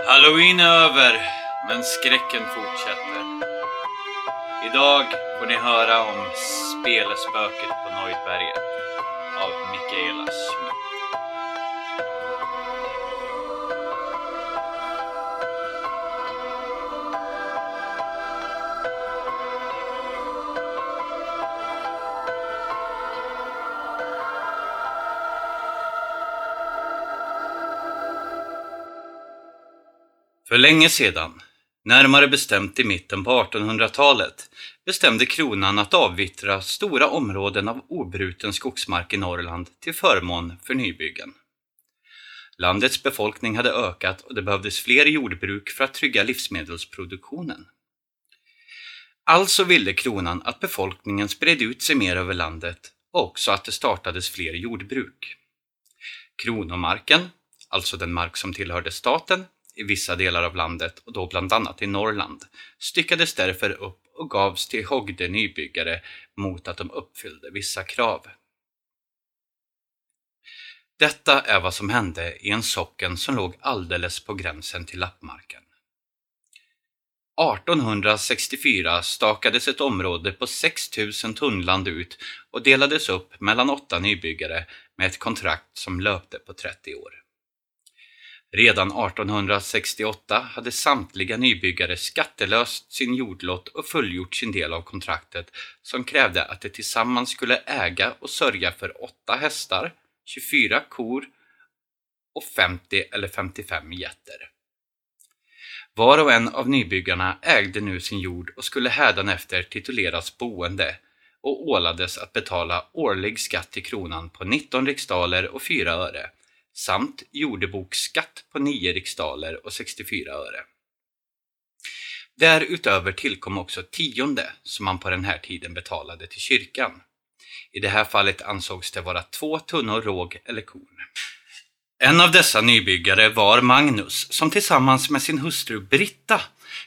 Halloween är över, men skräcken fortsätter. Idag får ni höra om spelespöket på Nöjdberget av Mikaela Schmidt. För länge sedan, närmare bestämt i mitten på 1800-talet, bestämde kronan att avvittra stora områden av obruten skogsmark i Norrland till förmån för nybyggen. Landets befolkning hade ökat och det behövdes fler jordbruk för att trygga livsmedelsproduktionen. Alltså ville kronan att befolkningen spred ut sig mer över landet och också att det startades fler jordbruk. Kronomarken, alltså den mark som tillhörde staten, i vissa delar av landet och då bland annat i Norrland, styckades därför upp och gavs till Hogde nybyggare mot att de uppfyllde vissa krav. Detta är vad som hände i en socken som låg alldeles på gränsen till lappmarken. 1864 stakades ett område på 6000 tunnland ut och delades upp mellan åtta nybyggare med ett kontrakt som löpte på 30 år. Redan 1868 hade samtliga nybyggare skattelöst sin jordlott och fullgjort sin del av kontraktet som krävde att de tillsammans skulle äga och sörja för 8 hästar, 24 kor och 50 eller 55 getter. Var och en av nybyggarna ägde nu sin jord och skulle hädanefter tituleras boende och ålades att betala årlig skatt till kronan på 19 riksdaler och 4 öre samt jordeboksskatt på 9 riksdaler och 64 öre. Därutöver tillkom också tionde som man på den här tiden betalade till kyrkan. I det här fallet ansågs det vara två tunnor råg eller korn. En av dessa nybyggare var Magnus som tillsammans med sin hustru Britta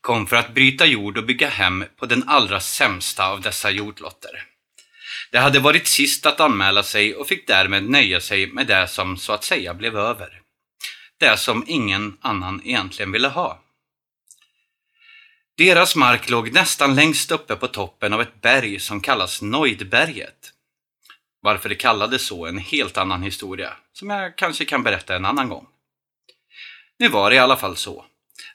kom för att bryta jord och bygga hem på den allra sämsta av dessa jordlotter. Det hade varit sist att anmäla sig och fick därmed nöja sig med det som så att säga blev över. Det som ingen annan egentligen ville ha. Deras mark låg nästan längst uppe på toppen av ett berg som kallas Noidberget. Varför det kallades så är en helt annan historia, som jag kanske kan berätta en annan gång. Nu var det i alla fall så,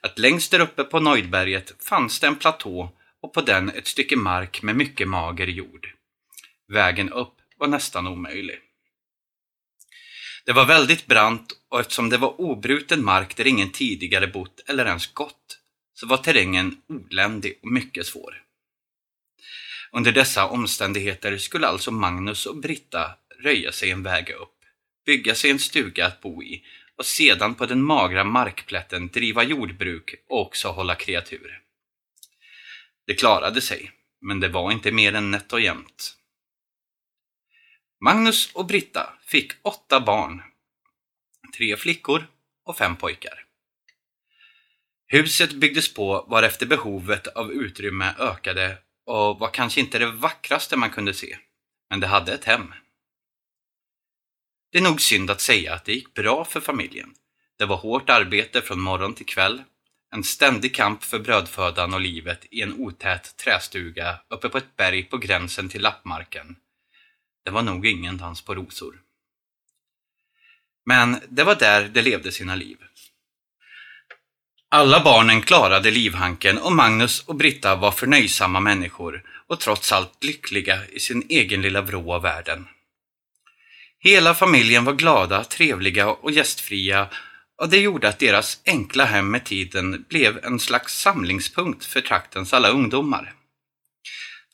att längst där uppe på Noidberget fanns det en platå och på den ett stycke mark med mycket mager jord. Vägen upp var nästan omöjlig. Det var väldigt brant och eftersom det var obruten mark där ingen tidigare bott eller ens gått, så var terrängen oländig och mycket svår. Under dessa omständigheter skulle alltså Magnus och Britta röja sig en väg upp, bygga sig en stuga att bo i och sedan på den magra markplätten driva jordbruk och också hålla kreatur. Det klarade sig, men det var inte mer än nätt och jämnt. Magnus och Britta fick åtta barn. Tre flickor och fem pojkar. Huset byggdes på varefter behovet av utrymme ökade och var kanske inte det vackraste man kunde se, men det hade ett hem. Det är nog synd att säga att det gick bra för familjen. Det var hårt arbete från morgon till kväll, en ständig kamp för brödfödan och livet i en otät trästuga uppe på ett berg på gränsen till lappmarken det var nog ingen dans på rosor. Men det var där de levde sina liv. Alla barnen klarade livhanken och Magnus och Britta var förnöjsamma människor och trots allt lyckliga i sin egen lilla vrå av världen. Hela familjen var glada, trevliga och gästfria och det gjorde att deras enkla hem med tiden blev en slags samlingspunkt för traktens alla ungdomar.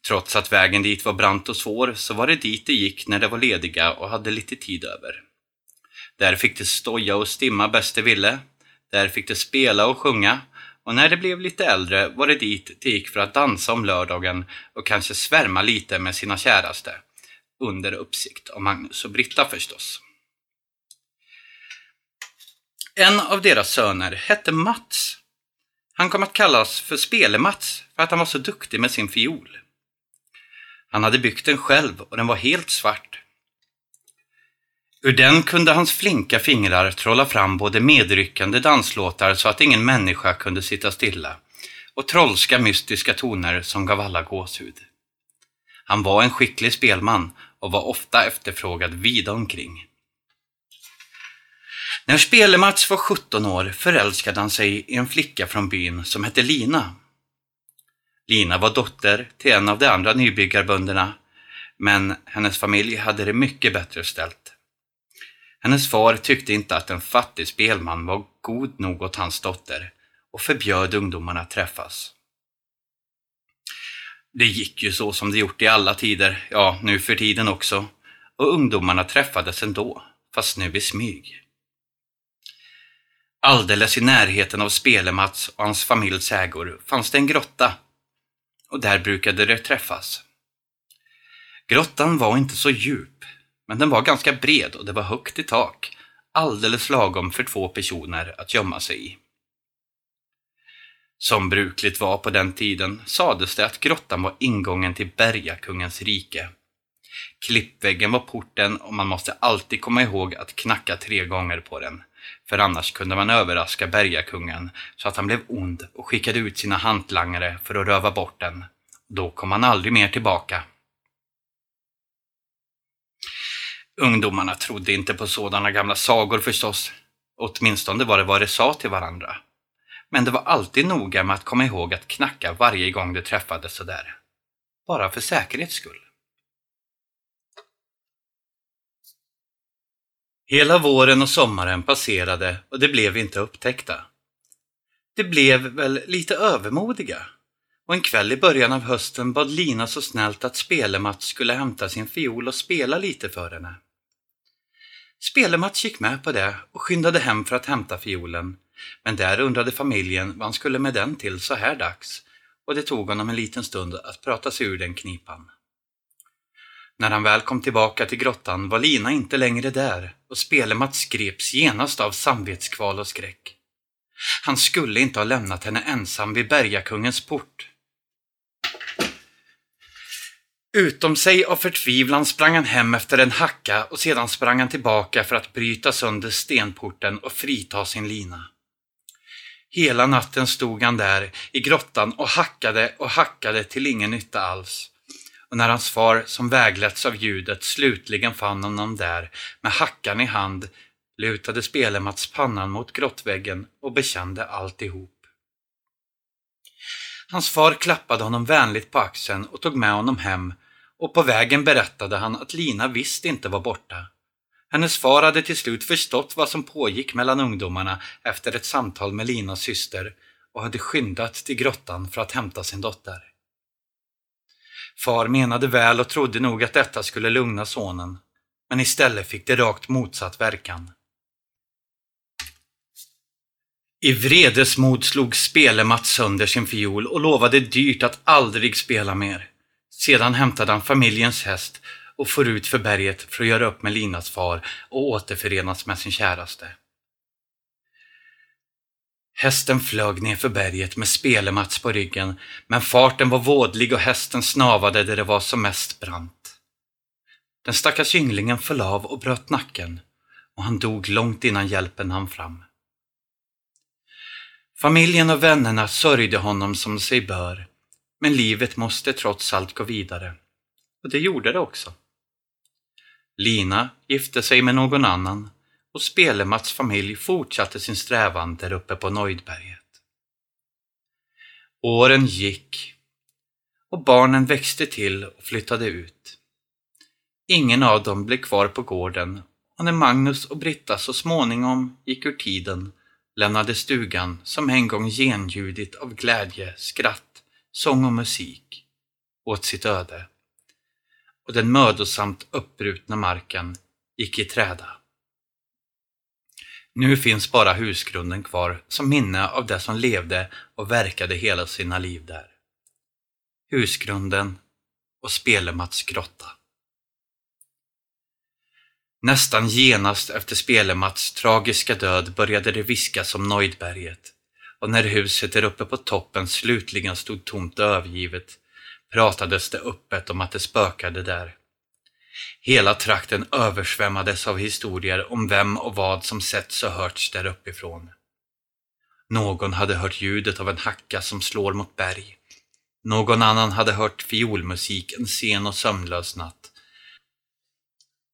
Trots att vägen dit var brant och svår så var det dit de gick när de var lediga och hade lite tid över. Där fick de stoja och stimma bäst de ville. Där fick de spela och sjunga. Och när de blev lite äldre var det dit de gick för att dansa om lördagen och kanske svärma lite med sina käraste. Under uppsikt av Magnus och Britta förstås. En av deras söner hette Mats. Han kom att kallas för Spele-Mats för att han var så duktig med sin fiol. Han hade byggt den själv och den var helt svart. Ur den kunde hans flinka fingrar trolla fram både medryckande danslåtar så att ingen människa kunde sitta stilla och trollska mystiska toner som gav alla gåshud. Han var en skicklig spelman och var ofta efterfrågad vida omkring. När Spelemats var 17 år förälskade han sig i en flicka från byn som hette Lina. Lina var dotter till en av de andra nybyggarbönderna, men hennes familj hade det mycket bättre ställt. Hennes far tyckte inte att en fattig spelman var god nog åt hans dotter och förbjöd ungdomarna att träffas. Det gick ju så som det gjort i alla tider, ja, nu för tiden också, och ungdomarna träffades ändå, fast nu i smyg. Alldeles i närheten av Spelemats och hans familjs ägor fanns det en grotta och där brukade det träffas. Grottan var inte så djup, men den var ganska bred och det var högt i tak, alldeles lagom för två personer att gömma sig i. Som brukligt var på den tiden sades det att grottan var ingången till Bergakungens rike. Klippväggen var porten och man måste alltid komma ihåg att knacka tre gånger på den, för annars kunde man överraska Bergakungen så att han blev ond och skickade ut sina hantlangare för att röva bort den. Då kom han aldrig mer tillbaka. Ungdomarna trodde inte på sådana gamla sagor förstås, åtminstone var det vad de sa till varandra. Men det var alltid noga med att komma ihåg att knacka varje gång de träffades sådär. Bara för säkerhets skull. Hela våren och sommaren passerade och de blev inte upptäckta. De blev väl lite övermodiga och en kväll i början av hösten bad Lina så snällt att Spelemats skulle hämta sin fiol och spela lite för henne. Spelemats gick med på det och skyndade hem för att hämta fiolen, men där undrade familjen vad han skulle med den till så här dags och det tog honom en liten stund att prata sig ur den knipan. När han väl kom tillbaka till grottan var Lina inte längre där och Spelemats greps genast av samvetskval och skräck. Han skulle inte ha lämnat henne ensam vid bergakungens port. Utom sig av förtvivlan sprang han hem efter en hacka och sedan sprang han tillbaka för att bryta sönder stenporten och frita sin lina. Hela natten stod han där i grottan och hackade och hackade till ingen nytta alls. Och när hans far, som vägletts av ljudet, slutligen fann honom där med hackan i hand lutade Spelemats pannan mot grottväggen och bekände alltihop. Hans far klappade honom vänligt på axeln och tog med honom hem och på vägen berättade han att Lina visst inte var borta. Hennes far hade till slut förstått vad som pågick mellan ungdomarna efter ett samtal med Linas syster och hade skyndat till grottan för att hämta sin dotter. Far menade väl och trodde nog att detta skulle lugna sonen, men istället fick det rakt motsatt verkan. I vredesmod slog Spelemat sönder sin fiol och lovade dyrt att aldrig spela mer. Sedan hämtade han familjens häst och for ut för berget för att göra upp med Linas far och återförenas med sin käraste. Hästen flög ner för berget med Spelemats på ryggen, men farten var vådlig och hästen snavade där det var som mest brant. Den stackars ynglingen föll av och bröt nacken och han dog långt innan hjälpen hann fram. Familjen och vännerna sörjde honom som sig bör, men livet måste trots allt gå vidare. Och det gjorde det också. Lina gifte sig med någon annan och Spelemats familj fortsatte sin strävan där uppe på Nöjdberget. Åren gick och barnen växte till och flyttade ut. Ingen av dem blev kvar på gården och när Magnus och Britta så småningom gick ur tiden lämnade stugan som en gång genljudit av glädje, skratt, sång och musik åt sitt öde och den mödosamt uppbrutna marken gick i träda. Nu finns bara husgrunden kvar som minne av det som levde och verkade hela sina liv där. Husgrunden och Spelemats grotta. Nästan genast efter Spelemats tragiska död började det viskas om Nöjdberget och när huset där uppe på toppen slutligen stod tomt och övergivet pratades det öppet om att det spökade där. Hela trakten översvämmades av historier om vem och vad som setts och hörts där uppifrån. Någon hade hört ljudet av en hacka som slår mot berg. Någon annan hade hört fiolmusik en sen och sömnlös natt.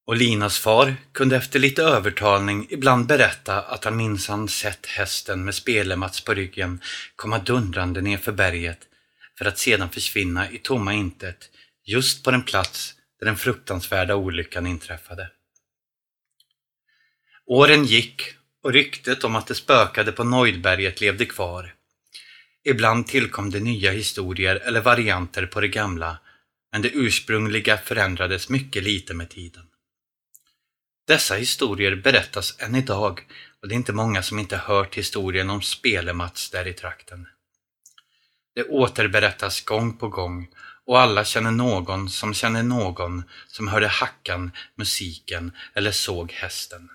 Och Linas far kunde efter lite övertalning ibland berätta att han minsann sett hästen med spelemats på ryggen komma dundrande ner för berget för att sedan försvinna i tomma intet just på den plats där den fruktansvärda olyckan inträffade. Åren gick och ryktet om att det spökade på Noidberget levde kvar. Ibland tillkom det nya historier eller varianter på det gamla, men det ursprungliga förändrades mycket lite med tiden. Dessa historier berättas än idag och det är inte många som inte hört historien om Spelemats där i trakten. Det återberättas gång på gång och alla känner någon som känner någon som hörde hackan, musiken eller såg hästen.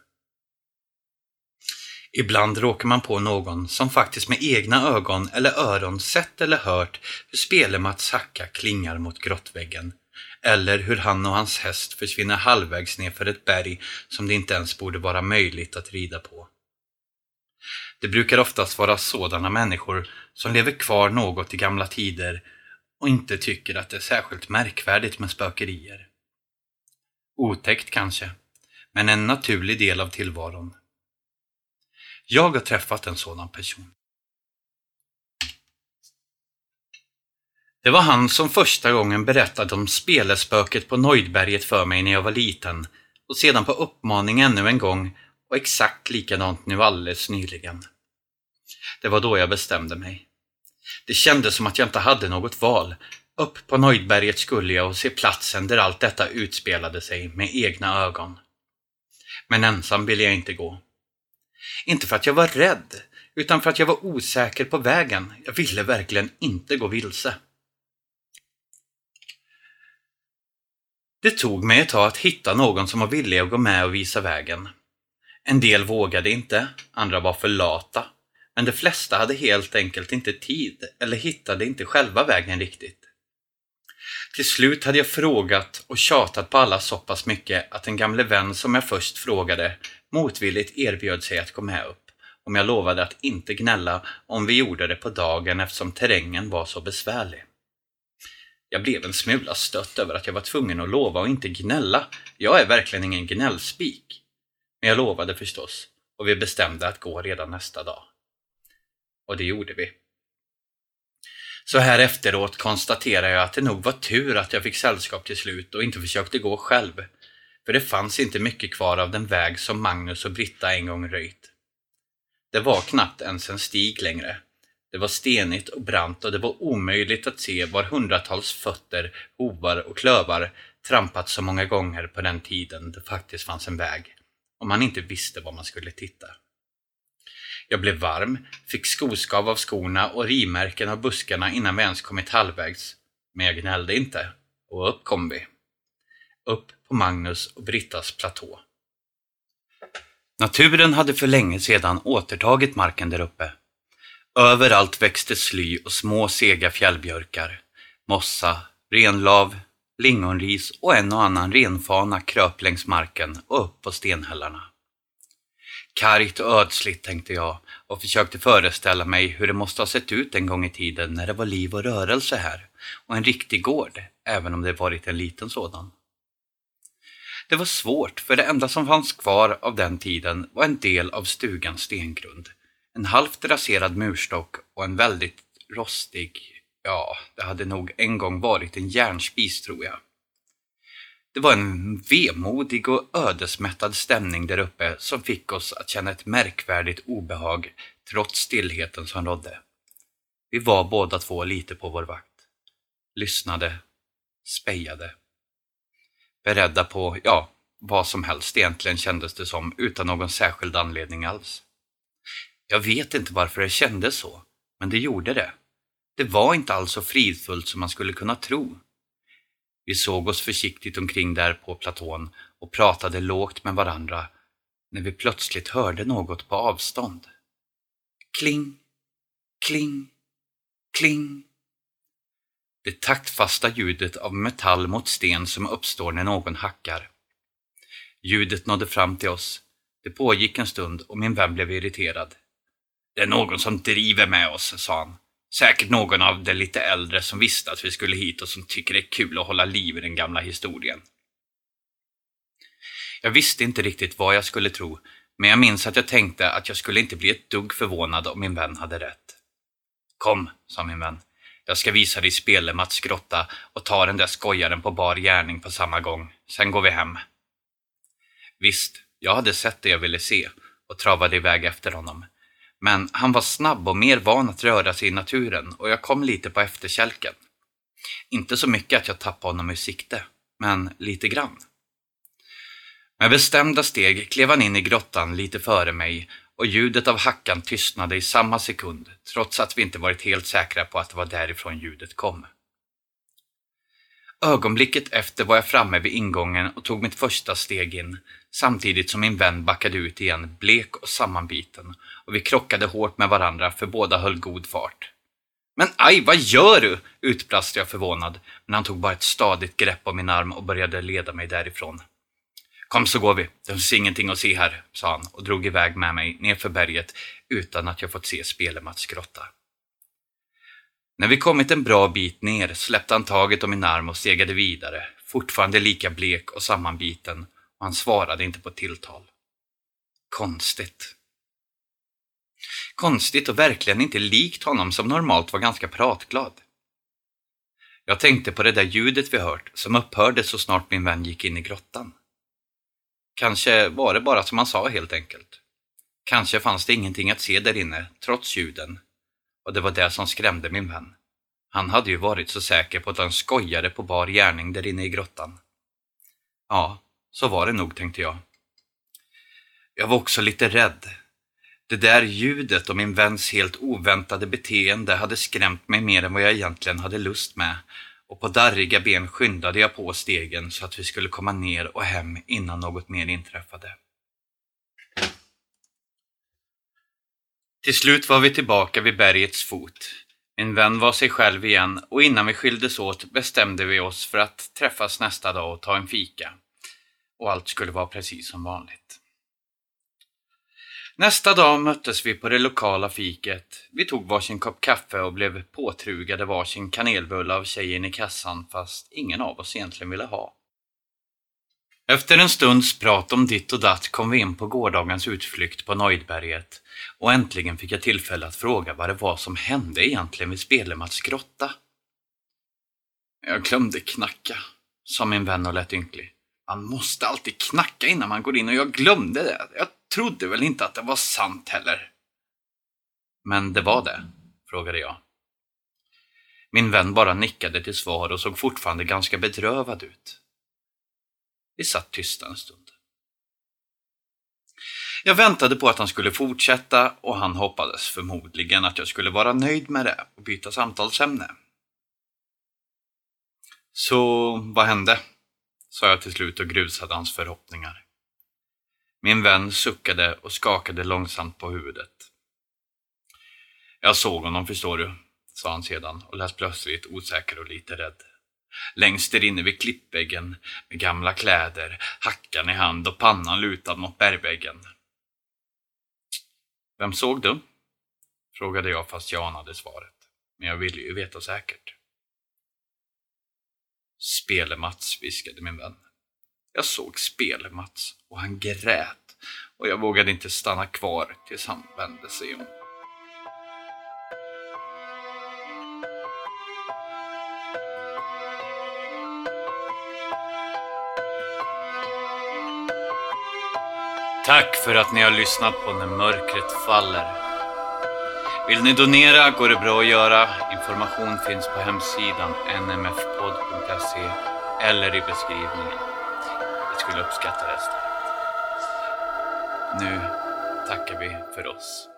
Ibland råkar man på någon som faktiskt med egna ögon eller öron sett eller hört hur Spelemats hacka klingar mot grottväggen. Eller hur han och hans häst försvinner halvvägs ner för ett berg som det inte ens borde vara möjligt att rida på. Det brukar oftast vara sådana människor som lever kvar något i gamla tider och inte tycker att det är särskilt märkvärdigt med spökerier. Otäckt kanske, men en naturlig del av tillvaron. Jag har träffat en sådan person. Det var han som första gången berättade om spelespöket på Nöjdberget för mig när jag var liten och sedan på uppmaning ännu en gång och exakt likadant nu alldeles nyligen. Det var då jag bestämde mig. Det kändes som att jag inte hade något val. Upp på Nöjdberget skulle jag och se platsen där allt detta utspelade sig med egna ögon. Men ensam ville jag inte gå. Inte för att jag var rädd, utan för att jag var osäker på vägen. Jag ville verkligen inte gå vilse. Det tog mig ett tag att hitta någon som var villig att gå med och visa vägen. En del vågade inte, andra var för lata men de flesta hade helt enkelt inte tid eller hittade inte själva vägen riktigt. Till slut hade jag frågat och tjatat på alla så pass mycket att en gamle vän som jag först frågade motvilligt erbjöd sig att gå med upp om jag lovade att inte gnälla om vi gjorde det på dagen eftersom terrängen var så besvärlig. Jag blev en smula stött över att jag var tvungen att lova att inte gnälla. Jag är verkligen ingen gnällspik. Men jag lovade förstås och vi bestämde att gå redan nästa dag. Och det gjorde vi. Så här efteråt konstaterar jag att det nog var tur att jag fick sällskap till slut och inte försökte gå själv. För det fanns inte mycket kvar av den väg som Magnus och Britta en gång röjt. Det var knappt ens en stig längre. Det var stenigt och brant och det var omöjligt att se var hundratals fötter, hovar och klövar trampat så många gånger på den tiden det faktiskt fanns en väg, om man inte visste var man skulle titta. Jag blev varm, fick skoskav av skorna och rivmärken av buskarna innan vi ens kommit halvvägs. Men jag gnällde inte. Och upp kom vi. Upp på Magnus och Brittas platå. Naturen hade för länge sedan återtagit marken där uppe. Överallt växte sly och små sega fjällbjörkar. Mossa, renlav, lingonris och en och annan renfana kröp längs marken och upp på stenhällarna. Kargt och ödsligt tänkte jag och försökte föreställa mig hur det måste ha sett ut en gång i tiden när det var liv och rörelse här och en riktig gård, även om det varit en liten sådan. Det var svårt, för det enda som fanns kvar av den tiden var en del av stugans stengrund. En halvt raserad murstock och en väldigt rostig, ja, det hade nog en gång varit en järnspis tror jag. Det var en vemodig och ödesmättad stämning där uppe som fick oss att känna ett märkvärdigt obehag trots stillheten som rådde. Vi var båda två lite på vår vakt. Lyssnade, spejade. Beredda på, ja, vad som helst egentligen kändes det som utan någon särskild anledning alls. Jag vet inte varför det kändes så, men det gjorde det. Det var inte alls så fridfullt som man skulle kunna tro. Vi såg oss försiktigt omkring där på platån och pratade lågt med varandra när vi plötsligt hörde något på avstånd. Kling, kling, kling. Det taktfasta ljudet av metall mot sten som uppstår när någon hackar. Ljudet nådde fram till oss. Det pågick en stund och min vän blev irriterad. Det är någon som driver med oss, sa han. Säkert någon av de lite äldre som visste att vi skulle hit och som tycker det är kul att hålla liv i den gamla historien. Jag visste inte riktigt vad jag skulle tro, men jag minns att jag tänkte att jag skulle inte bli ett dugg förvånad om min vän hade rätt. Kom, sa min vän. Jag ska visa dig Spelemats grotta och ta den där skojaren på bar gärning på samma gång. Sen går vi hem. Visst, jag hade sett det jag ville se och travade iväg efter honom. Men han var snabb och mer van att röra sig i naturen och jag kom lite på efterkälken. Inte så mycket att jag tappade honom ur sikte, men lite grann. Med bestämda steg klev han in i grottan lite före mig och ljudet av hackan tystnade i samma sekund, trots att vi inte varit helt säkra på att det var därifrån ljudet kom. Ögonblicket efter var jag framme vid ingången och tog mitt första steg in, samtidigt som min vän backade ut igen, blek och sammanbiten, och vi krockade hårt med varandra för båda höll god fart. Men aj, vad gör du? utbrast jag förvånad, men han tog bara ett stadigt grepp om min arm och började leda mig därifrån. Kom så går vi, det finns ingenting att se här, sa han och drog iväg med mig nerför berget utan att jag fått se Spelemats grotta. När vi kommit en bra bit ner släppte han taget om min arm och segade vidare, fortfarande lika blek och sammanbiten, och han svarade inte på tilltal. Konstigt. Konstigt och verkligen inte likt honom som normalt var ganska pratglad. Jag tänkte på det där ljudet vi hört, som upphörde så snart min vän gick in i grottan. Kanske var det bara som han sa helt enkelt. Kanske fanns det ingenting att se där inne, trots ljuden. Och det var det som skrämde min vän. Han hade ju varit så säker på att han skojade på bar gärning där inne i grottan. Ja, så var det nog, tänkte jag. Jag var också lite rädd. Det där ljudet och min väns helt oväntade beteende hade skrämt mig mer än vad jag egentligen hade lust med och på darriga ben skyndade jag på stegen så att vi skulle komma ner och hem innan något mer inträffade. Till slut var vi tillbaka vid bergets fot. Min vän var sig själv igen och innan vi skildes åt bestämde vi oss för att träffas nästa dag och ta en fika. Och allt skulle vara precis som vanligt. Nästa dag möttes vi på det lokala fiket. Vi tog varsin kopp kaffe och blev påtrugade varsin kanelbulle av tjejen i kassan fast ingen av oss egentligen ville ha. Efter en stunds prat om ditt och datt kom vi in på gårdagens utflykt på Nöjdberget och äntligen fick jag tillfälle att fråga vad det var som hände egentligen vid Spelemats grotta. Jag glömde knacka, sa min vän och lät ynklig. Man måste alltid knacka innan man går in och jag glömde det. Jag trodde väl inte att det var sant heller. Men det var det, frågade jag. Min vän bara nickade till svar och såg fortfarande ganska bedrövad ut. Vi satt tysta en stund. Jag väntade på att han skulle fortsätta och han hoppades förmodligen att jag skulle vara nöjd med det och byta samtalsämne. Så vad hände? sa jag till slut och grusade hans förhoppningar. Min vän suckade och skakade långsamt på huvudet. Jag såg honom, förstår du, sa han sedan och lät plötsligt osäker och lite rädd. Längst där inne vid klippväggen med gamla kläder, hackan i hand och pannan lutad mot bergväggen. Vem såg du? frågade jag fast jag anade svaret. Men jag ville ju veta säkert. Spelemats, viskade min vän. Jag såg Spelemats och han grät och jag vågade inte stanna kvar tills han vände sig om. Tack för att ni har lyssnat på När mörkret faller. Vill ni donera går det bra att göra. Information finns på hemsidan nmfpodd.se eller i beskrivningen. Vi skulle uppskatta det. Nu tackar vi för oss.